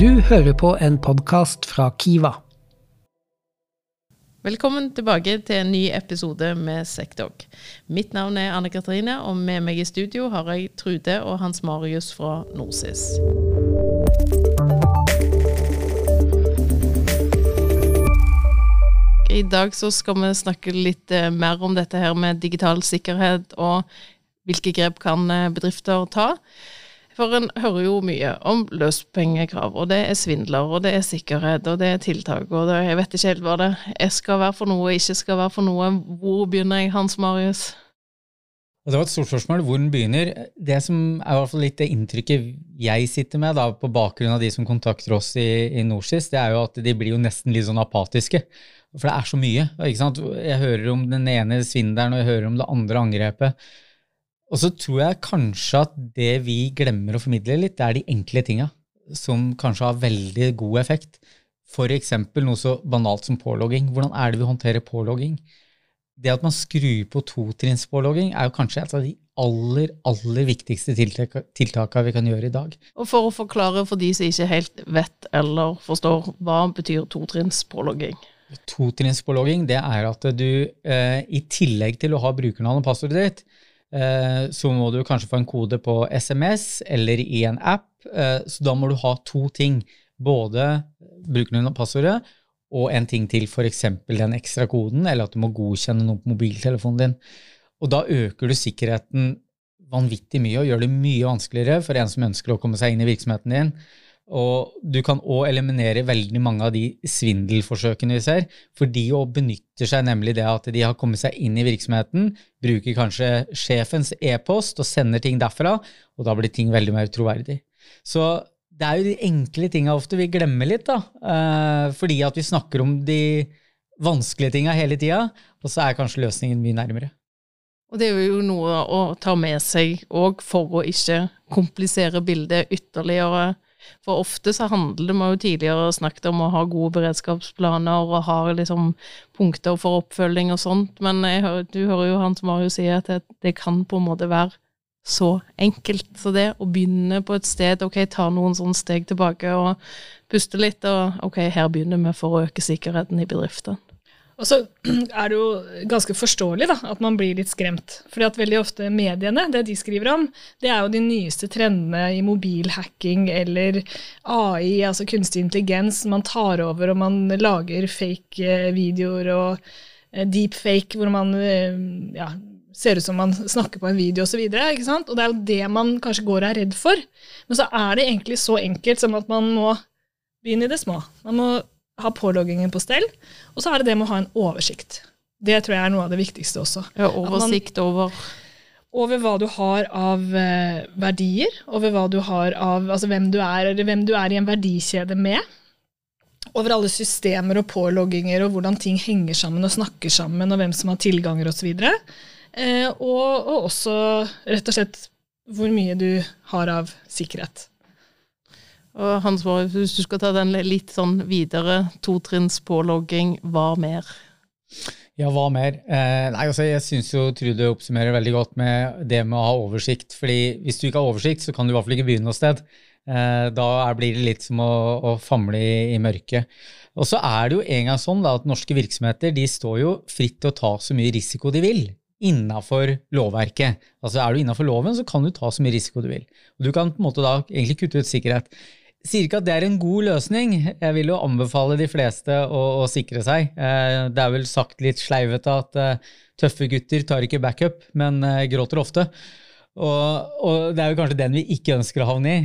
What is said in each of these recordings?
Du hører på en podkast fra Kiva. Velkommen tilbake til en ny episode med Sekdog. Mitt navn er Anne Katrine, og med meg i studio har jeg Trude og Hans Marius fra Norsis. I dag så skal vi snakke litt eh, mer om dette her med digital sikkerhet og hvilke grep kan eh, bedrifter ta. For en hører jo mye om løspengekrav, og det er svindler, og det er sikkerhet, og det er tiltak, og det, jeg vet ikke helt hva det jeg skal være for noe, ikke skal være for noe. Hvor begynner jeg, Hans Marius? Det var et stort spørsmål hvor den begynner. Det som er i hvert fall litt det inntrykket jeg sitter med da, på bakgrunn av de som kontakter oss i, i Norsis, det er jo at de blir jo nesten litt sånn apatiske. For det er så mye. ikke sant? Jeg hører om den ene svindelen, og jeg hører om det andre angrepet. Og så tror jeg kanskje at det vi glemmer å formidle litt, det er de enkle tinga som kanskje har veldig god effekt. F.eks. noe så banalt som pålogging. Hvordan er det vi håndterer pålogging? Det at man skrur på totrinnspålogging, er jo kanskje et av de aller, aller viktigste tiltakene vi kan gjøre i dag. Og For å forklare for de som ikke helt vet eller forstår, hva betyr totrinnspålogging? Totrinnspålogging det er at du eh, i tillegg til å ha brukernavn og passordet ditt, så må du kanskje få en kode på SMS eller i en app. Eh, så da må du ha to ting. Både brukernavn og passordet og en ting til, f.eks. den ekstra koden, eller at du må godkjenne noe på mobiltelefonen din. Og da øker du sikkerheten vanvittig mye og gjør det mye vanskeligere for en som ønsker å komme seg inn i virksomheten din og du kan òg eliminere veldig mange av de svindelforsøkene vi ser, for de òg benytter seg nemlig det at de har kommet seg inn i virksomheten, bruker kanskje sjefens e-post og sender ting derfra, og da blir ting veldig mer troverdig. Så det er jo de enkle tinga ofte vi glemmer litt, da, eh, fordi at vi snakker om de vanskelige tinga hele tida, og så er kanskje løsningen mye nærmere. Og det er jo noe å ta med seg òg for å ikke komplisere bildet ytterligere for ofte så handler det, vi jo tidligere snakket om å ha gode beredskapsplaner og ha liksom punkter for oppfølging og sånt, men jeg, du hører jo Hans Marius si at det, det, kan på en måte være så enkelt. Så det å begynne på et sted, ok, ta noen sånne steg tilbake og puste litt, og ok, her begynner vi for å øke sikkerheten i bedriften. Og så er det jo ganske forståelig da, at man blir litt skremt. Fordi at veldig ofte mediene, det de skriver om, det er jo de nyeste trendene i mobilhacking eller AI, altså kunstig intelligens. Man tar over og man lager fake eh, videoer og eh, deepfake hvor man eh, ja, ser ut som man snakker på en video osv. Og, så og det er jo det man kanskje går og er redd for. Men så er det egentlig så enkelt som at man må begynne i det små. Man må ha påloggingen på stell. Og så er det det med å ha en oversikt. Det tror jeg er noe av det viktigste også. Ja, Oversikt over Over hva du har av eh, verdier, over hva du har av Altså hvem du er, eller hvem du er i en verdikjede med. Over alle systemer og pålogginger og hvordan ting henger sammen og snakker sammen, og hvem som har tilganger osv. Eh, og, og også rett og slett hvor mye du har av sikkerhet. Og Hans Bård, hvis du skal ta den litt sånn videre, totrinns pålogging, hva mer? Ja, hva mer? Eh, nei, altså, jeg syns jo Trude oppsummerer veldig godt med det med å ha oversikt. fordi hvis du ikke har oversikt, så kan du i hvert fall ikke begynne noe sted. Eh, da blir det litt som å, å famle i, i, mørket. Og så er det jo en gang sånn da, at norske virksomheter de står jo fritt til å ta så mye risiko de vil innafor lovverket. Altså Er du innafor loven, så kan du ta så mye risiko du vil. Og Du kan på en måte da egentlig kutte ut sikkerhet sier ikke at det er en god løsning. Jeg vil jo anbefale de fleste å, å sikre seg. Eh, det er vel sagt litt sleivete at eh, tøffe gutter tar ikke backup, men eh, gråter ofte. Og, og, det er jo kanskje den vi ikke ønsker å havne i.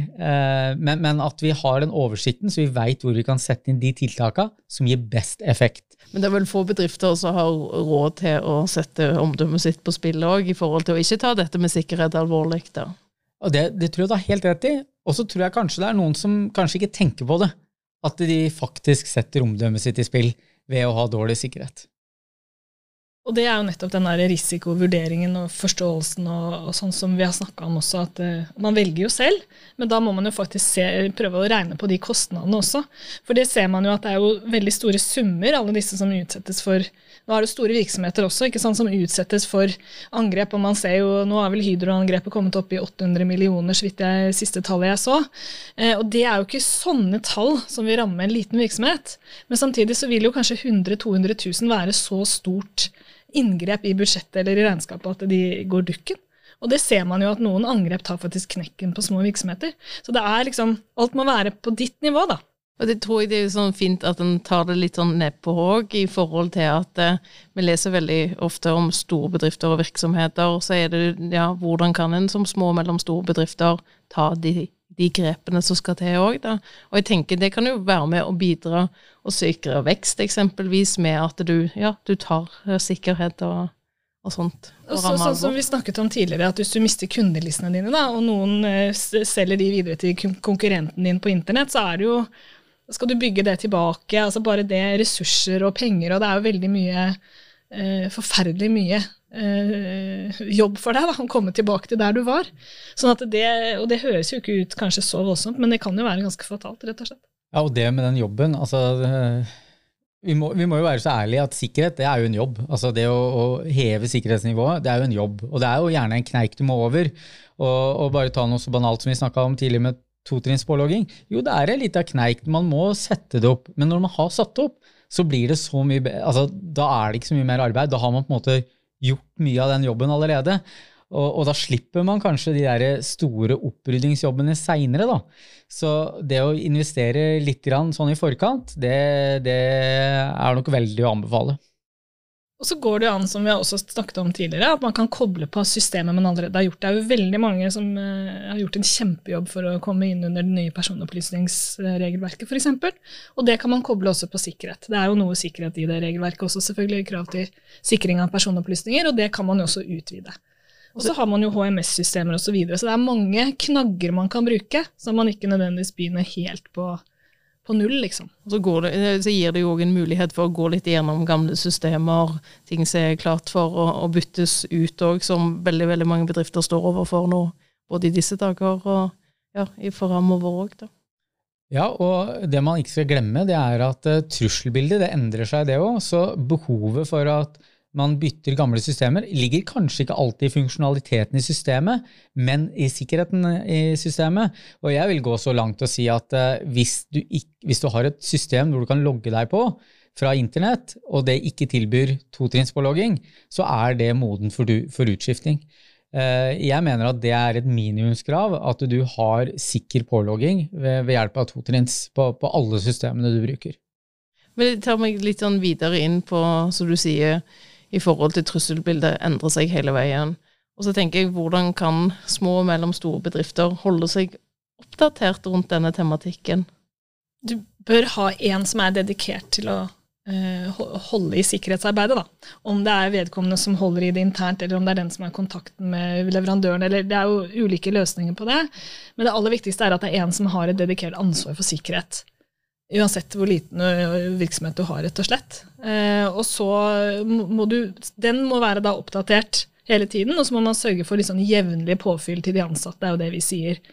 Men, men at vi har den oversikten, så vi veit hvor vi kan sette inn de tiltakene som gir best effekt. Men det er vel få bedrifter som har råd til å sette omdømmet sitt på spill òg, i forhold til å ikke ta dette med sikkerhet alvorlig. da. Og det, det tror jeg du har helt rett i. Og så tror jeg kanskje det er noen som kanskje ikke tenker på det. At de faktisk setter omdømmet sitt i spill ved å ha dårlig sikkerhet. Og det er jo nettopp den der risikovurderingen og forståelsen og, og sånn som vi har snakka om også, at uh, man velger jo selv, men da må man jo faktisk se, prøve å regne på de kostnadene også. For det ser man jo at det er jo veldig store summer, alle disse som utsettes for Nå er det store virksomheter også ikke sant, som utsettes for angrep, og man ser jo Nå har vel Hydro-angrepet kommet opp i 800 millioner, så vidt jeg siste tallet jeg så. Uh, og det er jo ikke sånne tall som vil ramme en liten virksomhet. Men samtidig så vil jo kanskje 100 000-200 000 være så stort inngrep i budsjettet eller i regnskapet at de går dukken. Og det ser man jo at noen angrep tar faktisk knekken på små virksomheter. Så det er liksom Alt må være på ditt nivå, da. Og det tror jeg det er sånn fint at en tar det litt sånn nedpå òg, i forhold til at eh, vi leser veldig ofte om store bedrifter og virksomheter. og Så er det ja, hvordan kan en som små og mellomstore bedrifter ta de de grepene som skal til òg, da. Og jeg tenker det kan jo være med å bidra og sikre vekst, eksempelvis, med at du, ja, du tar eh, sikkerhet og, og sånt. Og så, sånn som vi snakket om tidligere, at hvis du mister kundelistene dine, da, og noen eh, selger de videre til konkurrenten din på internett, så er det jo skal du bygge det tilbake? altså Bare det ressurser og penger, og det er jo veldig mye Forferdelig mye eh, jobb for deg da, å komme tilbake til der du var. Sånn at det, Og det høres jo ikke ut kanskje så voldsomt, men det kan jo være ganske fatalt, rett og slett. Ja, og det med den jobben, altså vi må, vi må, jo være så ærlige at sikkerhet det er jo en jobb. Altså Det å, å, heve sikkerhetsnivået det er jo en jobb. Og det er jo gjerne en kneik du må over. Og, og bare ta noe så banalt som vi snakka om tidligere med totrinnspålogging. Jo, det er en liten kneik. Man må sette det opp. Men når man har satt det opp, så blir det så mye altså Da er det ikke så mye mer arbeid. Da har man på en måte gjort mye av den jobben allerede. Og, og da slipper man kanskje de der store oppryddingsjobbene seinere. Så det å investere litt sånn i forkant, det, det er nok veldig å anbefale. Og så går det an, som vi har også snakket om tidligere, at man kan koble på systemet man allerede har gjort. Det er jo veldig mange som uh, har gjort en kjempejobb for å komme inn under det nye personopplysningsregelverket, f.eks. Og det kan man koble også på sikkerhet. Det er jo noe sikkerhet i det regelverket også, selvfølgelig. Krav til sikring av personopplysninger, og det kan man jo også utvide. Og så har man jo HMS-systemer osv. Så, videre, så det er mange knagger man kan bruke, så man ikke nødvendigvis begynner helt på på null, liksom. Så, det, så, gir det jo òg en mulighet for å gå litt gjennom gamle systemer, ting som er klart for å, å byttes ut òg, som veldig veldig mange bedrifter står overfor nå, både i disse dager og ja, i framover òg. Ja, og det man ikke skal glemme, det er at uh, trusselbildet det endrer seg, det òg. Så behovet for at man bytter gamle systemer, ligger kanskje ikke alltid i funksjonaliteten i systemet, men i sikkerheten i systemet. Og jeg vil gå så langt og si at uh, hvis, du ikke, hvis, du har et system hvor du kan logge deg på fra internett, og det ikke tilbyr totrinnspålogging, så er det moden for, du, for utskifting. Uh, jeg mener at det er et minimumskrav at du har sikker pålogging ved, ved hjelp av totrinns på, på alle systemene du bruker. Men det tar meg litt sånn videre inn på, som du sier, i forhold til trusselbildet endrer seg hele veien. Og så tenker jeg, hvordan kan små og mellomstore bedrifter holde seg oppdatert rundt denne tematikken? Du bør ha en som er dedikert til å uh, holde i sikkerhetsarbeidet. Da. Om det er vedkommende som holder i det internt, eller om det er den som har kontakten med leverandøren. eller Det er jo ulike løsninger på det. Men det aller viktigste er at det er en som har et dedikert ansvar for sikkerhet. Uansett hvor liten virksomhet du har, rett og slett. Eh, og så må du Den må være da oppdatert hele tiden, og så må man sørge for sånn jevnlig påfyll til de ansatte. Det er jo det vi sier.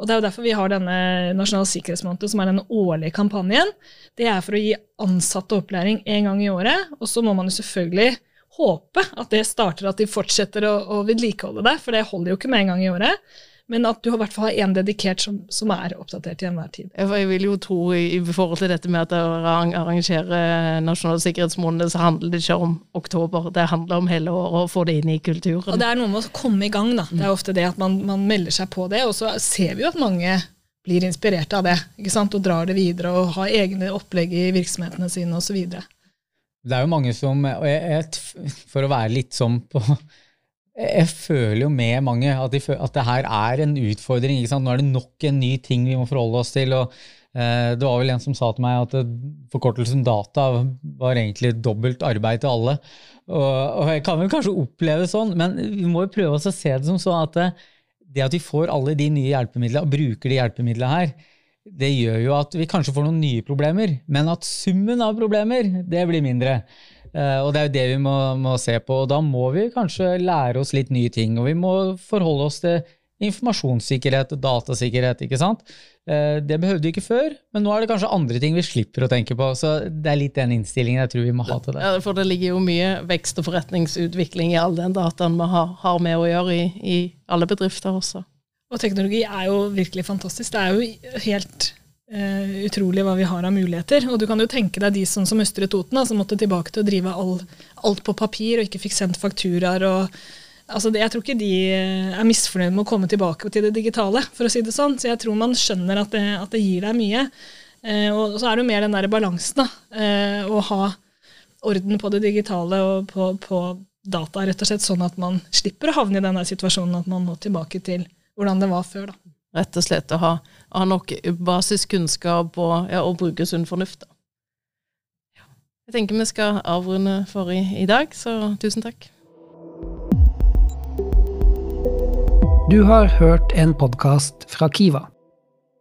Og Det er jo derfor vi har denne Nasjonal sikkerhetsmåned, som er den årlige kampanjen. Det er for å gi ansatte opplæring én gang i året. Og så må man jo selvfølgelig håpe at det starter at de fortsetter å, å vedlikeholde det, for det holder jo ikke med en gang i året. Men at du i hvert fall har én dedikert som, som, er oppdatert til enhver tid. Jeg vil jo tro i, i forhold til dette med at å arrangere Nasjonal sikkerhetsmåned, så handler det ikke om oktober, det handler om hele året å få det inn i kulturen. Og det er noe med å komme i gang, da. Det er ofte det at man, man melder seg på det, og så ser vi jo at mange blir inspirert av det ikke sant? og drar det videre og har egne opplegg i virksomhetene sine osv. Det er jo mange som, og jeg, jeg, For å være litt sånn på jeg føler jo med mange at, de, at det her er en utfordring. Nå er det nok en ny ting vi må forholde oss til. og eh, Det var vel en som sa til meg at forkortelsen data var egentlig dobbelt arbeid til alle. Og, og Jeg kan vel kanskje oppleve sånn, men vi må jo prøve oss å se det som sånn at det, det at vi får alle de nye hjelpemidlene og bruker de hjelpemidlene her, det gjør jo at vi kanskje får noen nye problemer, men at summen av problemer det blir mindre. Eh, og det er jo det vi må, må, se på. Og da må vi kanskje lære oss litt nye ting, og vi må forholde oss til informasjonssikkerhet og datasikkerhet, ikke sant. Eh, det behøvde vi ikke før, men nå er det kanskje andre ting vi slipper å tenke på. Så det er litt den innstillingen jeg tror vi må ha til det. Ja, for det ligger jo mye vekst og forretningsutvikling i all den dataen vi har, har med å gjøre i, i alle bedrifter også. Og teknologi er jo virkelig fantastisk. Det er jo helt uh, utrolig hva vi har av muligheter. Og du kan jo tenke deg de som, som Østre Toten, da, som måtte tilbake til å drive all, alt på papir og ikke fikk sendt fakturaer. altså Jeg tror ikke de er misfornøyd med å komme tilbake til det digitale, for å si det sånn. Så jeg tror man skjønner at det, at det gir deg mye. Uh, og så er det jo mer den der balansen, da. Uh, å ha orden på det digitale og på, på data, rett og slett sånn at man slipper å havne i den situasjonen at man må tilbake til hvordan det var før. da. Rett og slett å ha, ha nok basiskunnskap og, ja, og bruke sunn fornuft. Da. Jeg tenker vi skal avrunde for i, i dag, så tusen takk. Du har hørt en podkast fra Kiva.